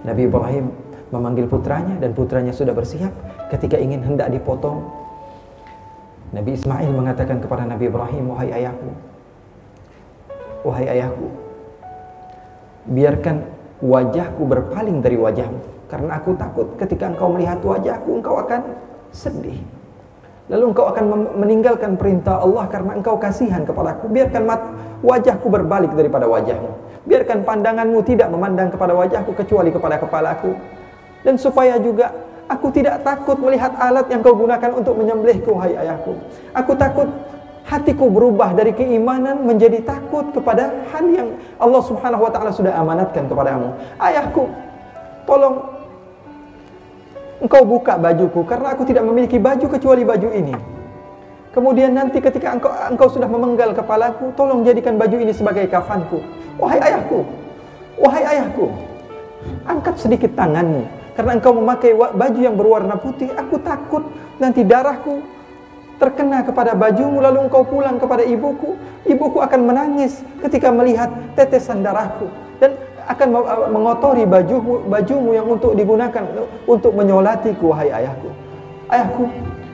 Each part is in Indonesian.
Nabi Ibrahim memanggil putranya dan putranya sudah bersiap ketika ingin hendak dipotong. Nabi Ismail mengatakan kepada Nabi Ibrahim, "Wahai ayahku, wahai ayahku, biarkan wajahku berpaling dari wajahmu karena aku takut ketika engkau melihat wajahku engkau akan sedih." Lalu engkau akan meninggalkan perintah Allah karena engkau kasihan kepadaku. Biarkan mat wajahku berbalik daripada wajahmu. Biarkan pandanganmu tidak memandang kepada wajahku kecuali kepada kepalaku. Dan supaya juga aku tidak takut melihat alat yang kau gunakan untuk menyembelihku, hai ayahku. Aku takut hatiku berubah dari keimanan menjadi takut kepada hal yang Allah Subhanahu wa taala sudah amanatkan kepadamu. Ayahku, tolong engkau buka bajuku karena aku tidak memiliki baju kecuali baju ini. Kemudian nanti ketika engkau, engkau sudah memenggal kepalaku, tolong jadikan baju ini sebagai kafanku. Wahai ayahku, wahai ayahku, angkat sedikit tanganmu karena engkau memakai baju yang berwarna putih. Aku takut nanti darahku terkena kepada bajumu lalu engkau pulang kepada ibuku. Ibuku akan menangis ketika melihat tetesan darahku dan akan mengotori bajumu, bajumu yang untuk digunakan untuk menyolatiku wahai ayahku. Ayahku,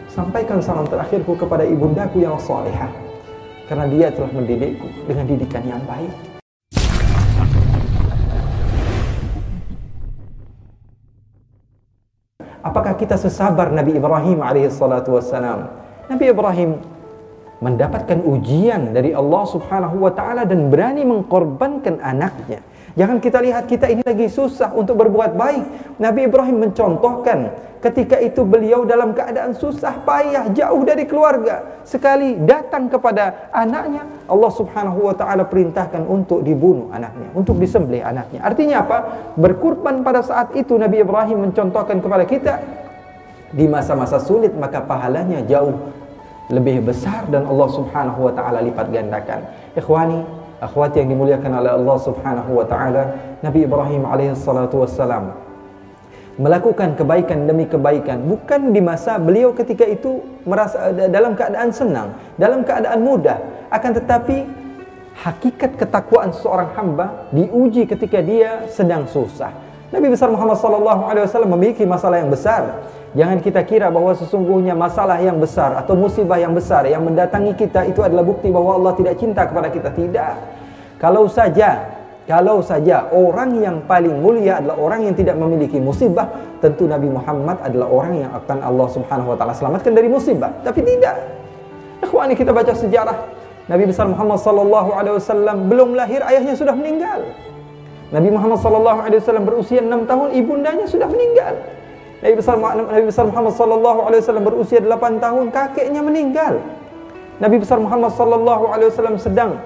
sampaikan salam terakhirku kepada ibundaku yang salihah karena dia telah mendidikku dengan didikan yang baik. Apakah kita sesabar Nabi Ibrahim alaihissalatu wassalam? Nabi Ibrahim mendapatkan ujian dari Allah Subhanahu wa taala dan berani mengkorbankan anaknya Jangan kita lihat kita ini lagi susah untuk berbuat baik. Nabi Ibrahim mencontohkan ketika itu beliau dalam keadaan susah payah jauh dari keluarga. Sekali datang kepada anaknya, Allah Subhanahu wa taala perintahkan untuk dibunuh anaknya, untuk disembelih anaknya. Artinya apa? Berkorban pada saat itu Nabi Ibrahim mencontohkan kepada kita di masa-masa sulit maka pahalanya jauh lebih besar dan Allah Subhanahu wa taala lipat gandakan. Ikhwani, akhwati yang dimuliakan oleh Allah Subhanahu wa taala, Nabi Ibrahim alaihi salatu wassalam melakukan kebaikan demi kebaikan bukan di masa beliau ketika itu merasa dalam keadaan senang, dalam keadaan mudah, akan tetapi hakikat ketakwaan seorang hamba diuji ketika dia sedang susah. Nabi besar Muhammad sallallahu alaihi wasallam memiliki masalah yang besar. Jangan kita kira bahwa sesungguhnya masalah yang besar atau musibah yang besar yang mendatangi kita itu adalah bukti bahwa Allah tidak cinta kepada kita. Tidak. Kalau saja kalau saja orang yang paling mulia adalah orang yang tidak memiliki musibah, tentu Nabi Muhammad adalah orang yang akan Allah Subhanahu wa taala selamatkan dari musibah. Tapi tidak. Ikhwani kita baca sejarah Nabi besar Muhammad sallallahu alaihi wasallam belum lahir ayahnya sudah meninggal. Nabi Muhammad sallallahu alaihi wasallam berusia 6 tahun ibundanya sudah meninggal. Nabi besar Nabi besar Muhammad sallallahu alaihi wasallam berusia 8 tahun kakeknya meninggal. Nabi besar Muhammad sallallahu alaihi wasallam sedang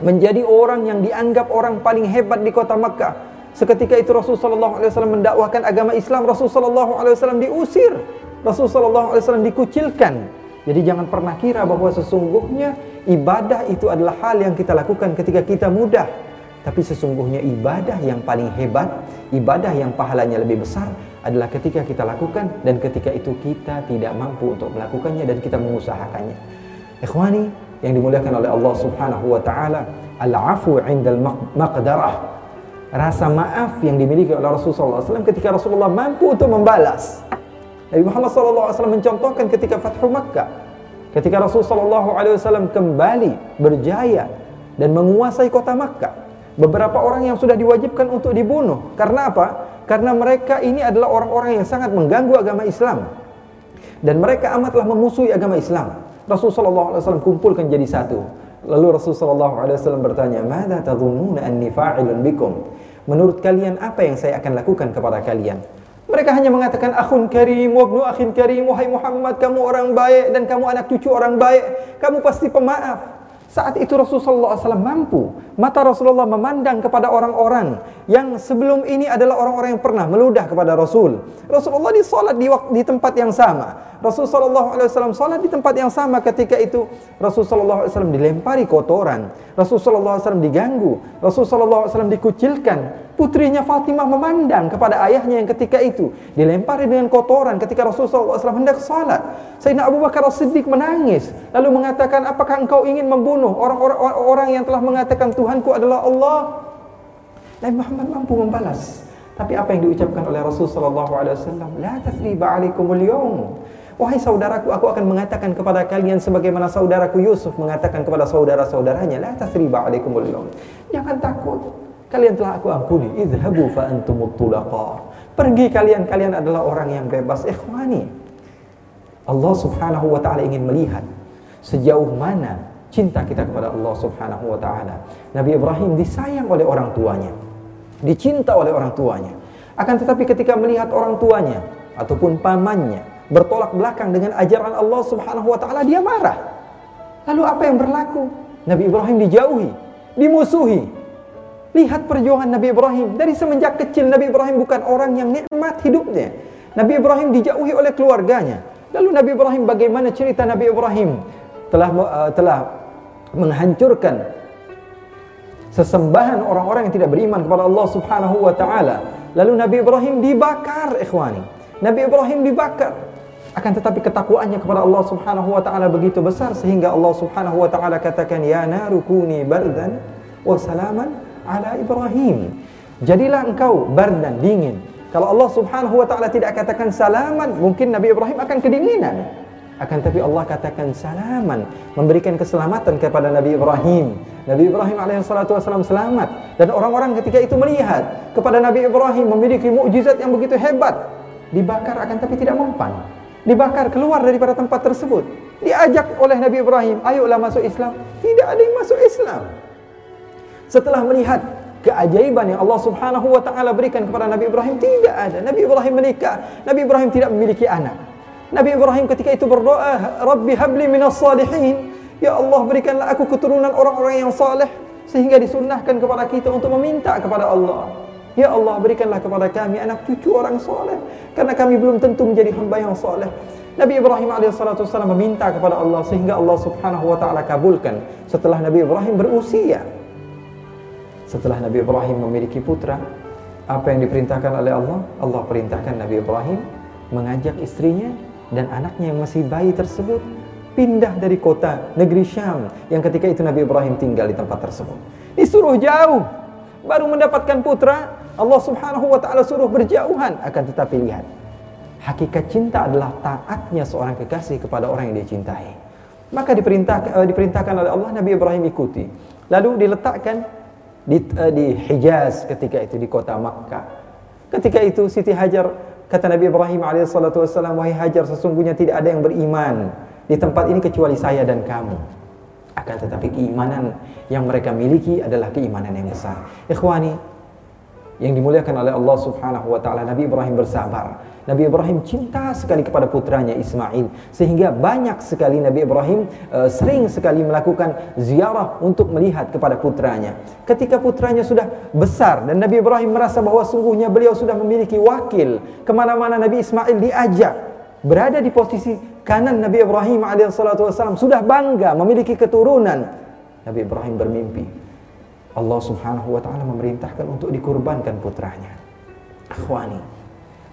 menjadi orang yang dianggap orang paling hebat di kota Makkah. Seketika itu Rasul sallallahu alaihi wasallam mendakwahkan agama Islam, Rasul sallallahu alaihi wasallam diusir. Rasul sallallahu alaihi wasallam dikucilkan. Jadi jangan pernah kira bahwa sesungguhnya ibadah itu adalah hal yang kita lakukan ketika kita mudah. Tapi sesungguhnya ibadah yang paling hebat, ibadah yang pahalanya lebih besar adalah ketika kita lakukan dan ketika itu kita tidak mampu untuk melakukannya dan kita mengusahakannya. Ikhwani yang dimuliakan oleh Allah Subhanahu wa taala, al-afu 'indal maqdarah. Rasa maaf yang dimiliki oleh Rasulullah SAW ketika Rasulullah mampu untuk membalas. Nabi Muhammad SAW mencontohkan ketika Fathu Makkah. Ketika Rasulullah SAW kembali berjaya dan menguasai kota Makkah. Beberapa orang yang sudah diwajibkan untuk dibunuh. Karena apa? Karena mereka ini adalah orang-orang yang sangat mengganggu agama Islam. Dan mereka amatlah memusuhi agama Islam. Rasulullah SAW kumpulkan jadi satu. Lalu Rasulullah SAW bertanya, Mada tadhununa anni fa'ilun bikum? Menurut kalian apa yang saya akan lakukan kepada kalian? Mereka hanya mengatakan akhun karim, wabnu akhin karim, wahai Muhammad, kamu orang baik dan kamu anak cucu orang baik. Kamu pasti pemaaf. Saat itu Rasulullah SAW mampu. Mata Rasulullah memandang kepada orang-orang yang sebelum ini adalah orang-orang yang pernah meludah kepada Rasul. Rasulullah di salat di, di tempat yang sama. Rasulullah SAW salat di tempat yang sama ketika itu Rasulullah SAW dilempari kotoran. Rasulullah SAW diganggu. Rasulullah SAW dikucilkan. Putrinya Fatimah memandang kepada ayahnya yang ketika itu dilempari dengan kotoran ketika Rasulullah SAW hendak salat. Sayyidina Abu Bakar As-Siddiq menangis lalu mengatakan, "Apakah engkau ingin membunuh orang-orang orang yang telah mengatakan Tuhanku adalah Allah?" Nabi Muhammad mampu membalas. Tapi apa yang diucapkan oleh Rasul sallallahu alaihi wasallam? La tasriba alaikumul yawm. Wahai saudaraku, aku akan mengatakan kepada kalian sebagaimana saudaraku Yusuf mengatakan kepada saudara-saudaranya, la tasriba alaikumul yawm. Jangan takut. Kalian telah aku ampuni. Idhabu fa. Pergi kalian, kalian adalah orang yang bebas. Ikhwani. Allah Subhanahu wa taala ingin melihat sejauh mana cinta kita kepada Allah Subhanahu wa taala. Nabi Ibrahim disayang oleh orang tuanya dicinta oleh orang tuanya. Akan tetapi ketika melihat orang tuanya ataupun pamannya bertolak belakang dengan ajaran Allah Subhanahu wa taala, dia marah. Lalu apa yang berlaku? Nabi Ibrahim dijauhi, dimusuhi. Lihat perjuangan Nabi Ibrahim dari semenjak kecil Nabi Ibrahim bukan orang yang nikmat hidupnya. Nabi Ibrahim dijauhi oleh keluarganya. Lalu Nabi Ibrahim bagaimana cerita Nabi Ibrahim telah uh, telah menghancurkan sesembahan orang-orang yang tidak beriman kepada Allah Subhanahu wa taala. Lalu Nabi Ibrahim dibakar, ikhwani. Nabi Ibrahim dibakar. Akan tetapi ketakwaannya kepada Allah Subhanahu wa taala begitu besar sehingga Allah Subhanahu wa taala katakan ya narukuni bardan wa salaman ala Ibrahim. Jadilah engkau bardan dingin. Kalau Allah Subhanahu wa taala tidak katakan salaman, mungkin Nabi Ibrahim akan kedinginan. Akan tapi Allah katakan salaman, memberikan keselamatan kepada Nabi Ibrahim. Nabi Ibrahim alaihissalatu wassalam selamat dan orang-orang ketika itu melihat kepada Nabi Ibrahim memiliki mukjizat yang begitu hebat, dibakar akan tapi tidak mempan. Dibakar keluar daripada tempat tersebut. Diajak oleh Nabi Ibrahim, ayolah masuk Islam. Tidak ada yang masuk Islam. Setelah melihat keajaiban yang Allah Subhanahu wa taala berikan kepada Nabi Ibrahim tidak ada. Nabi Ibrahim menikah, Nabi Ibrahim tidak memiliki anak. Nabi Ibrahim ketika itu berdoa, Rabbi habli minas salihin. Ya Allah berikanlah aku keturunan orang-orang yang saleh sehingga disunnahkan kepada kita untuk meminta kepada Allah. Ya Allah berikanlah kepada kami anak cucu orang saleh karena kami belum tentu menjadi hamba yang saleh. Nabi Ibrahim AS meminta kepada Allah sehingga Allah Subhanahu wa taala kabulkan setelah Nabi Ibrahim berusia. Setelah Nabi Ibrahim memiliki putra, apa yang diperintahkan oleh Allah? Allah perintahkan Nabi Ibrahim mengajak istrinya dan anaknya yang masih bayi tersebut pindah dari kota negeri Syam yang ketika itu Nabi Ibrahim tinggal di tempat tersebut. Disuruh jauh baru mendapatkan putra, Allah Subhanahu wa taala suruh berjauhan akan tetapi lihat hakikat cinta adalah taatnya seorang kekasih kepada orang yang dia cintai. Maka uh, diperintahkan oleh Allah Nabi Ibrahim ikuti. Lalu diletakkan di, uh, di Hijaz ketika itu di kota Makkah. Ketika itu Siti Hajar Kata Nabi Ibrahim alaihissalatu wassalam, wahai Hajar, sesungguhnya tidak ada yang beriman di tempat ini kecuali saya dan kamu. Akan tetapi keimanan yang mereka miliki adalah keimanan yang besar. Ikhwani, yang dimuliakan oleh Allah Subhanahu wa taala Nabi Ibrahim bersabar. Nabi Ibrahim cinta sekali kepada putranya Ismail sehingga banyak sekali Nabi Ibrahim uh, sering sekali melakukan ziarah untuk melihat kepada putranya. Ketika putranya sudah besar dan Nabi Ibrahim merasa bahwa sungguhnya beliau sudah memiliki wakil ke mana-mana Nabi Ismail diajak berada di posisi kanan Nabi Ibrahim alaihissalam sudah bangga memiliki keturunan. Nabi Ibrahim bermimpi Allah Subhanahu wa taala memerintahkan untuk dikurbankan putranya. Akhwani,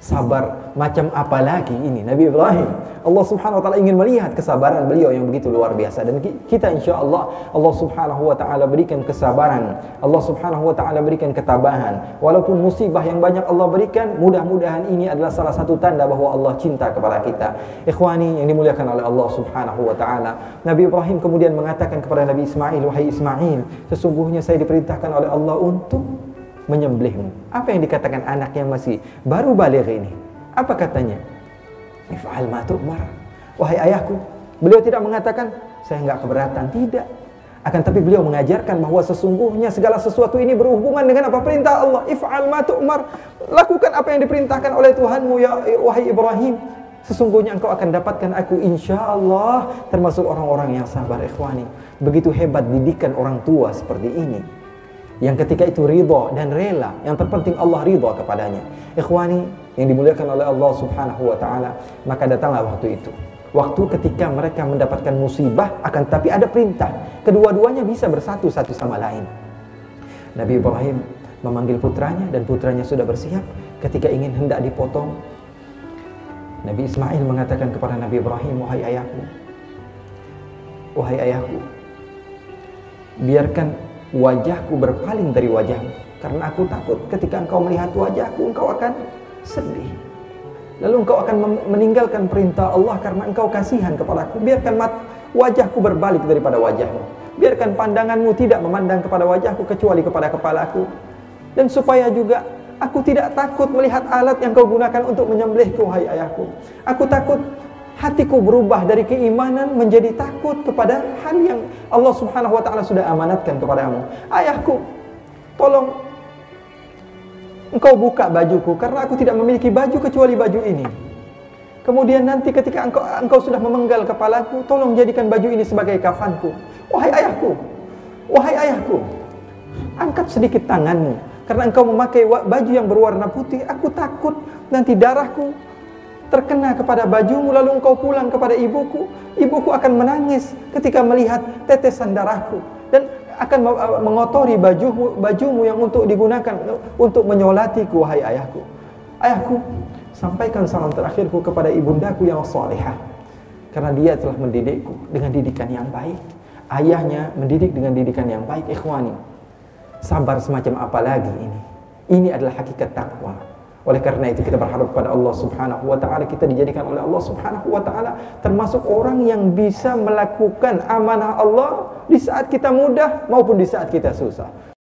sabar macam apa lagi ini Nabi Ibrahim? Allah Subhanahu wa taala ingin melihat kesabaran beliau yang begitu luar biasa. Dan kita insyaallah Allah Subhanahu wa taala berikan kesabaran. Allah Subhanahu wa taala berikan ketabahan. Walaupun musibah yang banyak Allah berikan mudah-mudahan ini adalah salah satu tanda bahwa Allah cinta kepada kita. Ikhwani yang dimuliakan oleh Allah Subhanahu wa taala Nabi Ibrahim kemudian mengatakan kepada Nabi Ismail wahai Ismail sesungguhnya saya diperintahkan oleh Allah untuk menyembelihmu. Apa yang dikatakan anak yang masih baru balik ini? Apa katanya? If'al ma tu'mar. Wahai ayahku, beliau tidak mengatakan saya enggak keberatan, tidak. Akan tapi beliau mengajarkan bahwa sesungguhnya segala sesuatu ini berhubungan dengan apa perintah Allah. If'al ma tu'mar. Lakukan apa yang diperintahkan oleh Tuhanmu ya wahai Ibrahim. Sesungguhnya engkau akan dapatkan aku insya Allah termasuk orang-orang yang sabar ikhwani. Begitu hebat didikan orang tua seperti ini yang ketika itu ridha dan rela yang terpenting Allah ridha kepadanya. Ikhwani yang dimuliakan oleh Allah subhanahu wa ta'ala maka datanglah waktu itu. Waktu ketika mereka mendapatkan musibah akan tapi ada perintah. Kedua-duanya bisa bersatu satu sama lain. Nabi Ibrahim memanggil putranya dan putranya sudah bersiap. Ketika ingin hendak dipotong Nabi Ismail mengatakan kepada Nabi Ibrahim wahai ayahku wahai ayahku biarkan wajahku berpaling dari wajahmu Karena aku takut ketika engkau melihat wajahku, engkau akan sedih. Lalu engkau akan meninggalkan perintah Allah karena engkau kasihan kepadaku. Biarkan mat wajahku berbalik daripada wajahmu. Biarkan pandanganmu tidak memandang kepada wajahku kecuali kepada kepalaku. Dan supaya juga aku tidak takut melihat alat yang kau gunakan untuk menyembelihku, hai ayahku. Aku takut hatiku berubah dari keimanan menjadi takut kepada hal yang Allah Subhanahu wa taala sudah amanatkan kepadamu. Ayahku, tolong engkau buka bajuku karena aku tidak memiliki baju kecuali baju ini. Kemudian nanti ketika engkau, engkau sudah memenggal kepalaku, tolong jadikan baju ini sebagai kafanku. Wahai ayahku, wahai ayahku, angkat sedikit tanganmu karena engkau memakai baju yang berwarna putih. Aku takut nanti darahku terkena kepada bajumu lalu engkau pulang kepada ibuku. Ibuku akan menangis ketika melihat tetesan darahku dan akan mengotori bajumu, bajumu yang untuk digunakan untuk menyolatiku wahai ayahku. Ayahku, sampaikan salam terakhirku kepada ibundaku yang salihah. Karena dia telah mendidikku dengan didikan yang baik. Ayahnya mendidik dengan didikan yang baik, ikhwani. Sabar semacam apa lagi ini? Ini adalah hakikat takwa. Oleh karena itu kita berharap kepada Allah Subhanahu wa taala kita dijadikan oleh Allah Subhanahu wa taala termasuk orang yang bisa melakukan amanah Allah di saat kita mudah maupun di saat kita susah.